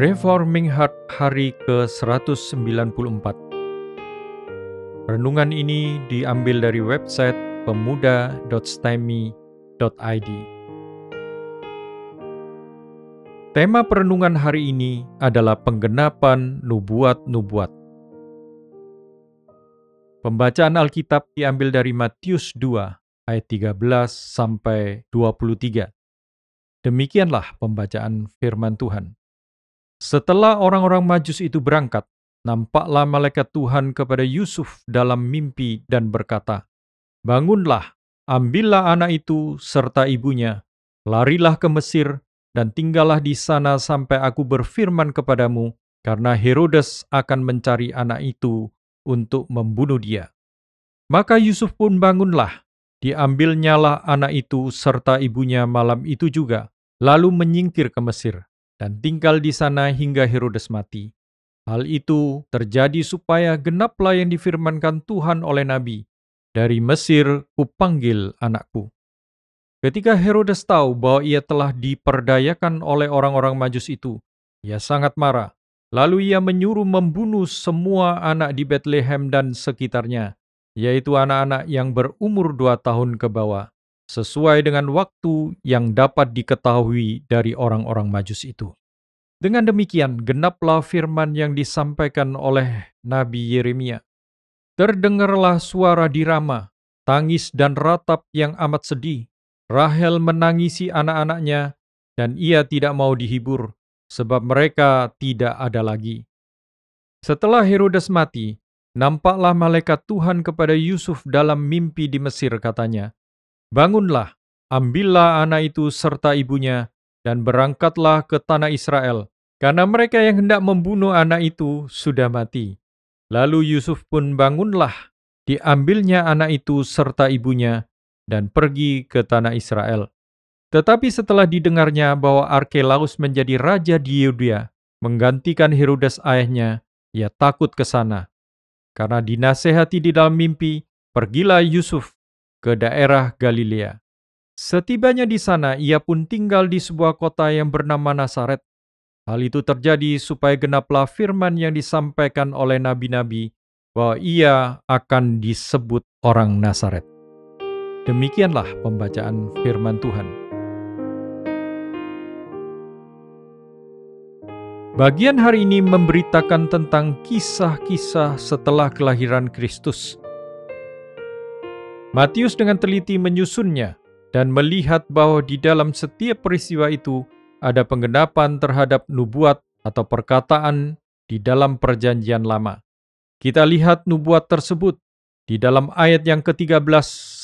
Reforming Heart hari ke-194 Renungan ini diambil dari website pemuda.stemi.id Tema perenungan hari ini adalah penggenapan nubuat-nubuat. Pembacaan Alkitab diambil dari Matius 2 ayat 13 sampai 23. Demikianlah pembacaan firman Tuhan. Setelah orang-orang Majus itu berangkat, nampaklah malaikat Tuhan kepada Yusuf dalam mimpi dan berkata, Bangunlah, ambillah anak itu serta ibunya, larilah ke Mesir, dan tinggallah di sana sampai aku berfirman kepadamu, karena Herodes akan mencari anak itu untuk membunuh dia. Maka Yusuf pun bangunlah, diambilnyalah anak itu serta ibunya malam itu juga, lalu menyingkir ke Mesir dan tinggal di sana hingga Herodes mati. Hal itu terjadi supaya genaplah yang difirmankan Tuhan oleh Nabi, dari Mesir kupanggil anakku. Ketika Herodes tahu bahwa ia telah diperdayakan oleh orang-orang majus itu, ia sangat marah. Lalu ia menyuruh membunuh semua anak di Bethlehem dan sekitarnya, yaitu anak-anak yang berumur dua tahun ke bawah, sesuai dengan waktu yang dapat diketahui dari orang-orang Majus itu. Dengan demikian, genaplah firman yang disampaikan oleh Nabi Yeremia. Terdengarlah suara di Rama, tangis dan ratap yang amat sedih. Rahel menangisi anak-anaknya, dan ia tidak mau dihibur, sebab mereka tidak ada lagi. Setelah Herodes mati, nampaklah malaikat Tuhan kepada Yusuf dalam mimpi di Mesir katanya, Bangunlah, ambillah anak itu serta ibunya, dan berangkatlah ke tanah Israel, karena mereka yang hendak membunuh anak itu sudah mati. Lalu Yusuf pun bangunlah, diambilnya anak itu serta ibunya, dan pergi ke tanah Israel. Tetapi setelah didengarnya bahwa Arkelaus menjadi raja di Yudea, menggantikan Herodes ayahnya, ia takut ke sana. Karena dinasehati di dalam mimpi, pergilah Yusuf ke daerah Galilea. Setibanya di sana, ia pun tinggal di sebuah kota yang bernama Nasaret. Hal itu terjadi supaya genaplah firman yang disampaikan oleh nabi-nabi bahwa ia akan disebut orang Nasaret. Demikianlah pembacaan firman Tuhan. Bagian hari ini memberitakan tentang kisah-kisah setelah kelahiran Kristus. Matius dengan teliti menyusunnya dan melihat bahwa di dalam setiap peristiwa itu ada penggenapan terhadap nubuat atau perkataan di dalam perjanjian lama. Kita lihat nubuat tersebut di dalam ayat yang ke-13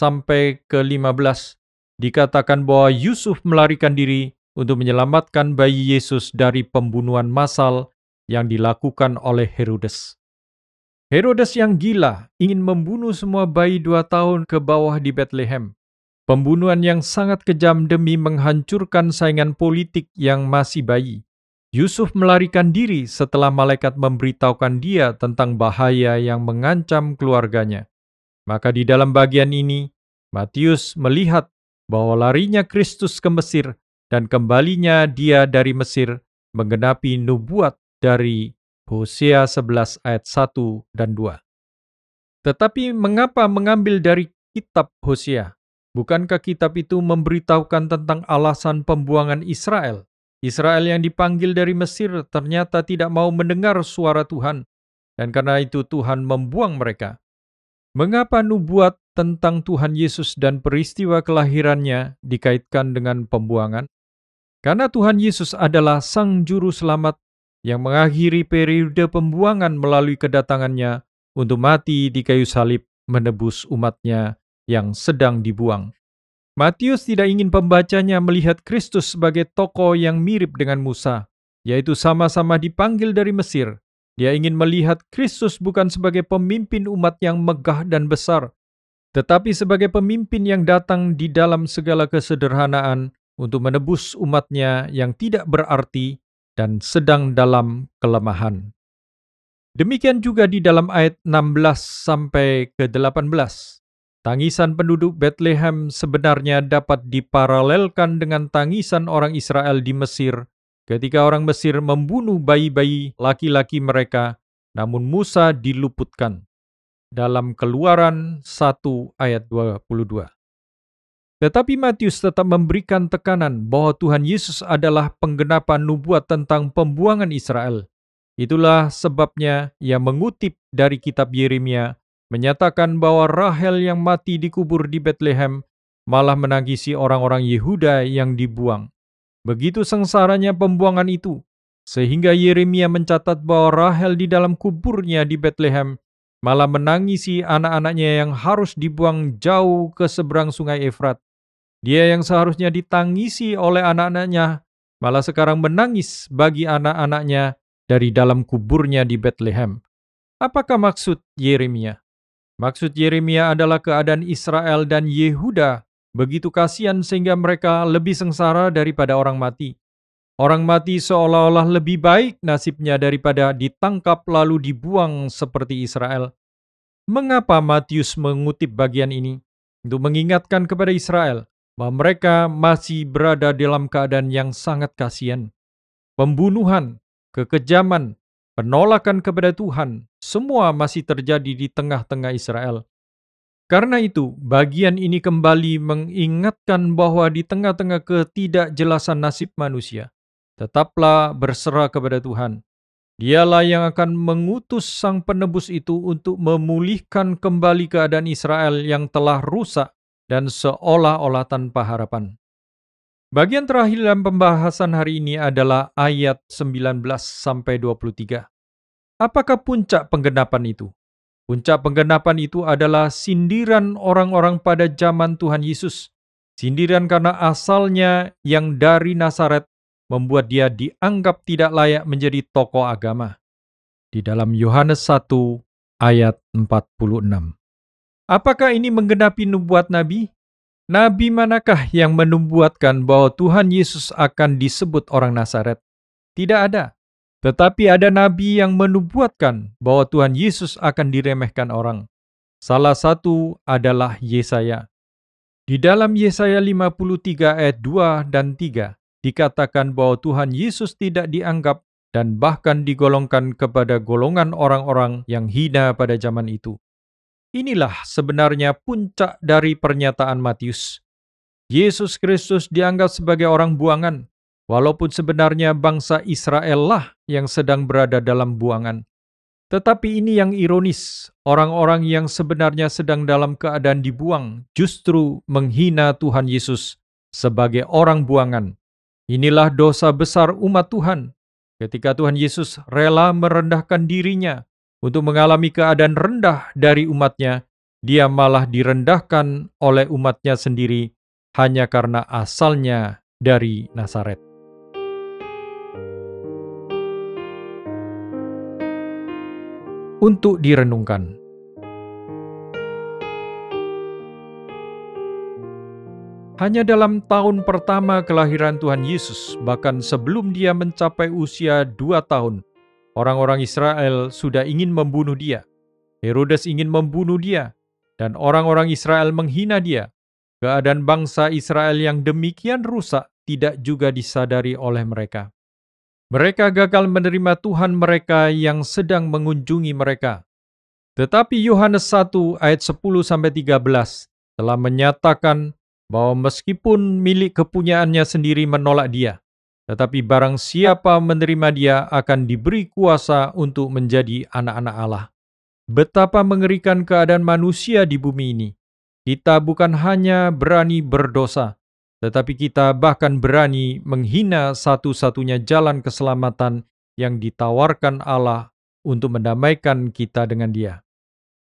sampai ke-15 dikatakan bahwa Yusuf melarikan diri untuk menyelamatkan bayi Yesus dari pembunuhan massal yang dilakukan oleh Herodes. Herodes yang gila ingin membunuh semua bayi dua tahun ke bawah di Bethlehem. Pembunuhan yang sangat kejam demi menghancurkan saingan politik yang masih bayi. Yusuf melarikan diri setelah malaikat memberitahukan dia tentang bahaya yang mengancam keluarganya. Maka di dalam bagian ini, Matius melihat bahwa larinya Kristus ke Mesir dan kembalinya dia dari Mesir menggenapi nubuat dari Hosea 11 ayat 1 dan 2. Tetapi mengapa mengambil dari kitab Hosea? Bukankah kitab itu memberitahukan tentang alasan pembuangan Israel? Israel yang dipanggil dari Mesir ternyata tidak mau mendengar suara Tuhan, dan karena itu Tuhan membuang mereka. Mengapa nubuat tentang Tuhan Yesus dan peristiwa kelahirannya dikaitkan dengan pembuangan? Karena Tuhan Yesus adalah Sang Juru Selamat yang mengakhiri periode pembuangan melalui kedatangannya untuk mati di kayu salib menebus umatnya yang sedang dibuang. Matius tidak ingin pembacanya melihat Kristus sebagai tokoh yang mirip dengan Musa, yaitu sama-sama dipanggil dari Mesir. Dia ingin melihat Kristus bukan sebagai pemimpin umat yang megah dan besar, tetapi sebagai pemimpin yang datang di dalam segala kesederhanaan untuk menebus umatnya yang tidak berarti dan sedang dalam kelemahan. Demikian juga di dalam ayat 16 sampai ke 18. Tangisan penduduk Bethlehem sebenarnya dapat diparalelkan dengan tangisan orang Israel di Mesir ketika orang Mesir membunuh bayi-bayi laki-laki mereka, namun Musa diluputkan. Dalam keluaran 1 ayat 22. Tetapi Matius tetap memberikan tekanan bahwa Tuhan Yesus adalah penggenapan nubuat tentang pembuangan Israel. Itulah sebabnya ia mengutip dari kitab Yeremia, menyatakan bahwa Rahel yang mati dikubur di Bethlehem malah menangisi orang-orang Yehuda yang dibuang. Begitu sengsaranya pembuangan itu, sehingga Yeremia mencatat bahwa Rahel di dalam kuburnya di Bethlehem malah menangisi anak-anaknya yang harus dibuang jauh ke seberang sungai Efrat. Dia yang seharusnya ditangisi oleh anak-anaknya, malah sekarang menangis bagi anak-anaknya dari dalam kuburnya di Bethlehem. Apakah maksud Yeremia? Maksud Yeremia adalah keadaan Israel dan Yehuda begitu kasihan sehingga mereka lebih sengsara daripada orang mati. Orang mati seolah-olah lebih baik nasibnya daripada ditangkap lalu dibuang seperti Israel. Mengapa Matius mengutip bagian ini? Untuk mengingatkan kepada Israel bahwa mereka masih berada dalam keadaan yang sangat kasihan. Pembunuhan, kekejaman, penolakan kepada Tuhan, semua masih terjadi di tengah-tengah Israel. Karena itu, bagian ini kembali mengingatkan bahwa di tengah-tengah ketidakjelasan nasib manusia, tetaplah berserah kepada Tuhan. Dialah yang akan mengutus sang penebus itu untuk memulihkan kembali keadaan Israel yang telah rusak dan seolah-olah tanpa harapan. Bagian terakhir dalam pembahasan hari ini adalah ayat 19 sampai 23. Apakah puncak penggenapan itu? Puncak penggenapan itu adalah sindiran orang-orang pada zaman Tuhan Yesus. Sindiran karena asalnya yang dari Nazaret membuat dia dianggap tidak layak menjadi tokoh agama. Di dalam Yohanes 1 ayat 46. Apakah ini menggenapi nubuat Nabi? Nabi manakah yang menubuatkan bahwa Tuhan Yesus akan disebut orang Nazaret? Tidak ada. Tetapi ada nabi yang menubuatkan bahwa Tuhan Yesus akan diremehkan orang. Salah satu adalah Yesaya. Di dalam Yesaya 53 ayat 2 dan 3 dikatakan bahwa Tuhan Yesus tidak dianggap dan bahkan digolongkan kepada golongan orang-orang yang hina pada zaman itu. Inilah sebenarnya puncak dari pernyataan Matius. Yesus Kristus dianggap sebagai orang buangan, walaupun sebenarnya bangsa Israel lah yang sedang berada dalam buangan. Tetapi ini yang ironis, orang-orang yang sebenarnya sedang dalam keadaan dibuang justru menghina Tuhan Yesus sebagai orang buangan. Inilah dosa besar umat Tuhan. Ketika Tuhan Yesus rela merendahkan dirinya untuk mengalami keadaan rendah dari umatnya, dia malah direndahkan oleh umatnya sendiri hanya karena asalnya dari Nazaret. Untuk direnungkan, hanya dalam tahun pertama kelahiran Tuhan Yesus, bahkan sebelum dia mencapai usia dua tahun, Orang-orang Israel sudah ingin membunuh dia. Herodes ingin membunuh dia, dan orang-orang Israel menghina dia. Keadaan bangsa Israel yang demikian rusak tidak juga disadari oleh mereka. Mereka gagal menerima Tuhan mereka yang sedang mengunjungi mereka. Tetapi Yohanes 1 ayat 10-13 telah menyatakan bahwa meskipun milik kepunyaannya sendiri menolak dia, tetapi barang siapa menerima dia akan diberi kuasa untuk menjadi anak-anak Allah. Betapa mengerikan keadaan manusia di bumi ini. Kita bukan hanya berani berdosa, tetapi kita bahkan berani menghina satu-satunya jalan keselamatan yang ditawarkan Allah untuk mendamaikan kita dengan Dia.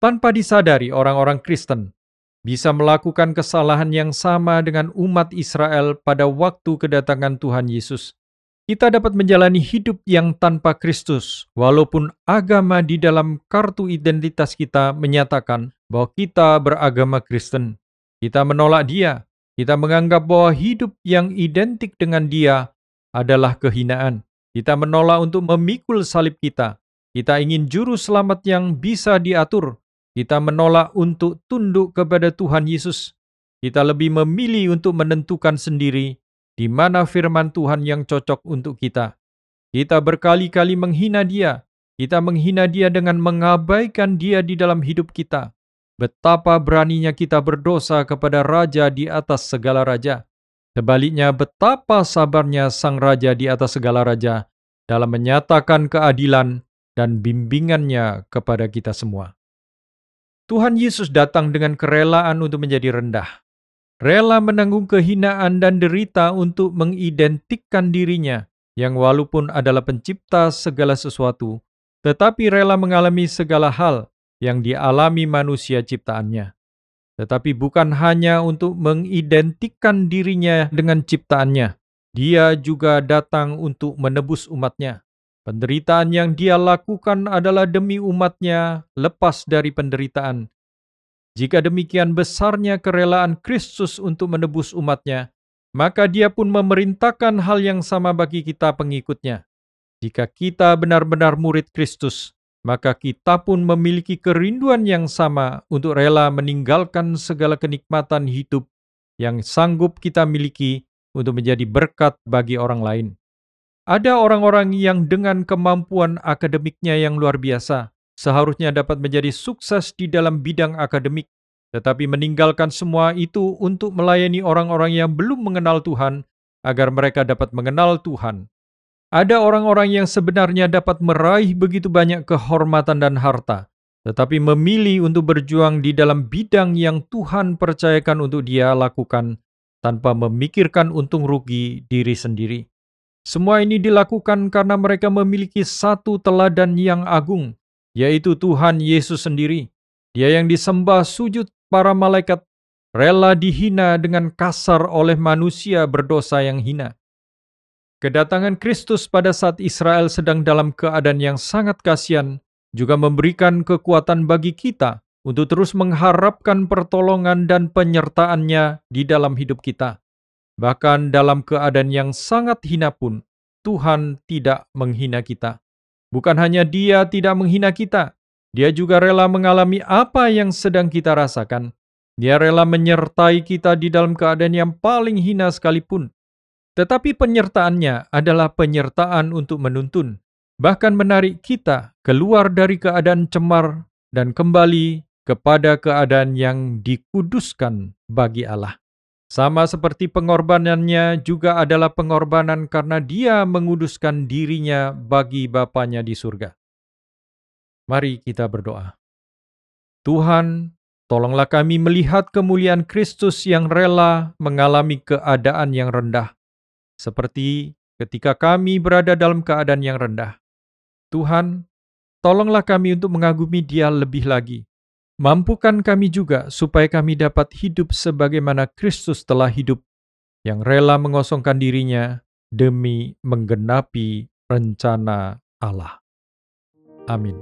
Tanpa disadari, orang-orang Kristen bisa melakukan kesalahan yang sama dengan umat Israel pada waktu kedatangan Tuhan Yesus. Kita dapat menjalani hidup yang tanpa Kristus, walaupun agama di dalam kartu identitas kita menyatakan bahwa kita beragama Kristen. Kita menolak Dia, kita menganggap bahwa hidup yang identik dengan Dia adalah kehinaan. Kita menolak untuk memikul salib kita. Kita ingin juru selamat yang bisa diatur, kita menolak untuk tunduk kepada Tuhan Yesus. Kita lebih memilih untuk menentukan sendiri di mana firman Tuhan yang cocok untuk kita. Kita berkali-kali menghina dia, kita menghina dia dengan mengabaikan dia di dalam hidup kita. Betapa beraninya kita berdosa kepada raja di atas segala raja. Sebaliknya, betapa sabarnya sang raja di atas segala raja dalam menyatakan keadilan dan bimbingannya kepada kita semua. Tuhan Yesus datang dengan kerelaan untuk menjadi rendah. Rela menanggung kehinaan dan derita untuk mengidentikan dirinya yang walaupun adalah pencipta segala sesuatu, tetapi rela mengalami segala hal yang dialami manusia ciptaannya. Tetapi bukan hanya untuk mengidentikan dirinya dengan ciptaannya, dia juga datang untuk menebus umatnya. Penderitaan yang dia lakukan adalah demi umatnya lepas dari penderitaan. Jika demikian besarnya kerelaan Kristus untuk menebus umatnya, maka dia pun memerintahkan hal yang sama bagi kita pengikutnya. Jika kita benar-benar murid Kristus, maka kita pun memiliki kerinduan yang sama untuk rela meninggalkan segala kenikmatan hidup yang sanggup kita miliki untuk menjadi berkat bagi orang lain. Ada orang-orang yang dengan kemampuan akademiknya yang luar biasa, seharusnya dapat menjadi sukses di dalam bidang akademik, tetapi meninggalkan semua itu untuk melayani orang-orang yang belum mengenal Tuhan, agar mereka dapat mengenal Tuhan. Ada orang-orang yang sebenarnya dapat meraih begitu banyak kehormatan dan harta, tetapi memilih untuk berjuang di dalam bidang yang Tuhan percayakan untuk dia lakukan tanpa memikirkan untung rugi diri sendiri. Semua ini dilakukan karena mereka memiliki satu teladan yang agung, yaitu Tuhan Yesus sendiri. Dia yang disembah sujud para malaikat, rela dihina dengan kasar oleh manusia berdosa yang hina. Kedatangan Kristus pada saat Israel sedang dalam keadaan yang sangat kasihan juga memberikan kekuatan bagi kita untuk terus mengharapkan pertolongan dan penyertaannya di dalam hidup kita. Bahkan dalam keadaan yang sangat hina pun, Tuhan tidak menghina kita. Bukan hanya Dia tidak menghina kita, Dia juga rela mengalami apa yang sedang kita rasakan. Dia rela menyertai kita di dalam keadaan yang paling hina sekalipun. Tetapi penyertaannya adalah penyertaan untuk menuntun, bahkan menarik kita keluar dari keadaan cemar dan kembali kepada keadaan yang dikuduskan bagi Allah. Sama seperti pengorbanannya juga adalah pengorbanan karena dia menguduskan dirinya bagi Bapaknya di surga. Mari kita berdoa. Tuhan, tolonglah kami melihat kemuliaan Kristus yang rela mengalami keadaan yang rendah, seperti ketika kami berada dalam keadaan yang rendah. Tuhan, tolonglah kami untuk mengagumi Dia lebih lagi, Mampukan kami juga supaya kami dapat hidup sebagaimana Kristus telah hidup, yang rela mengosongkan dirinya demi menggenapi rencana Allah. Amin.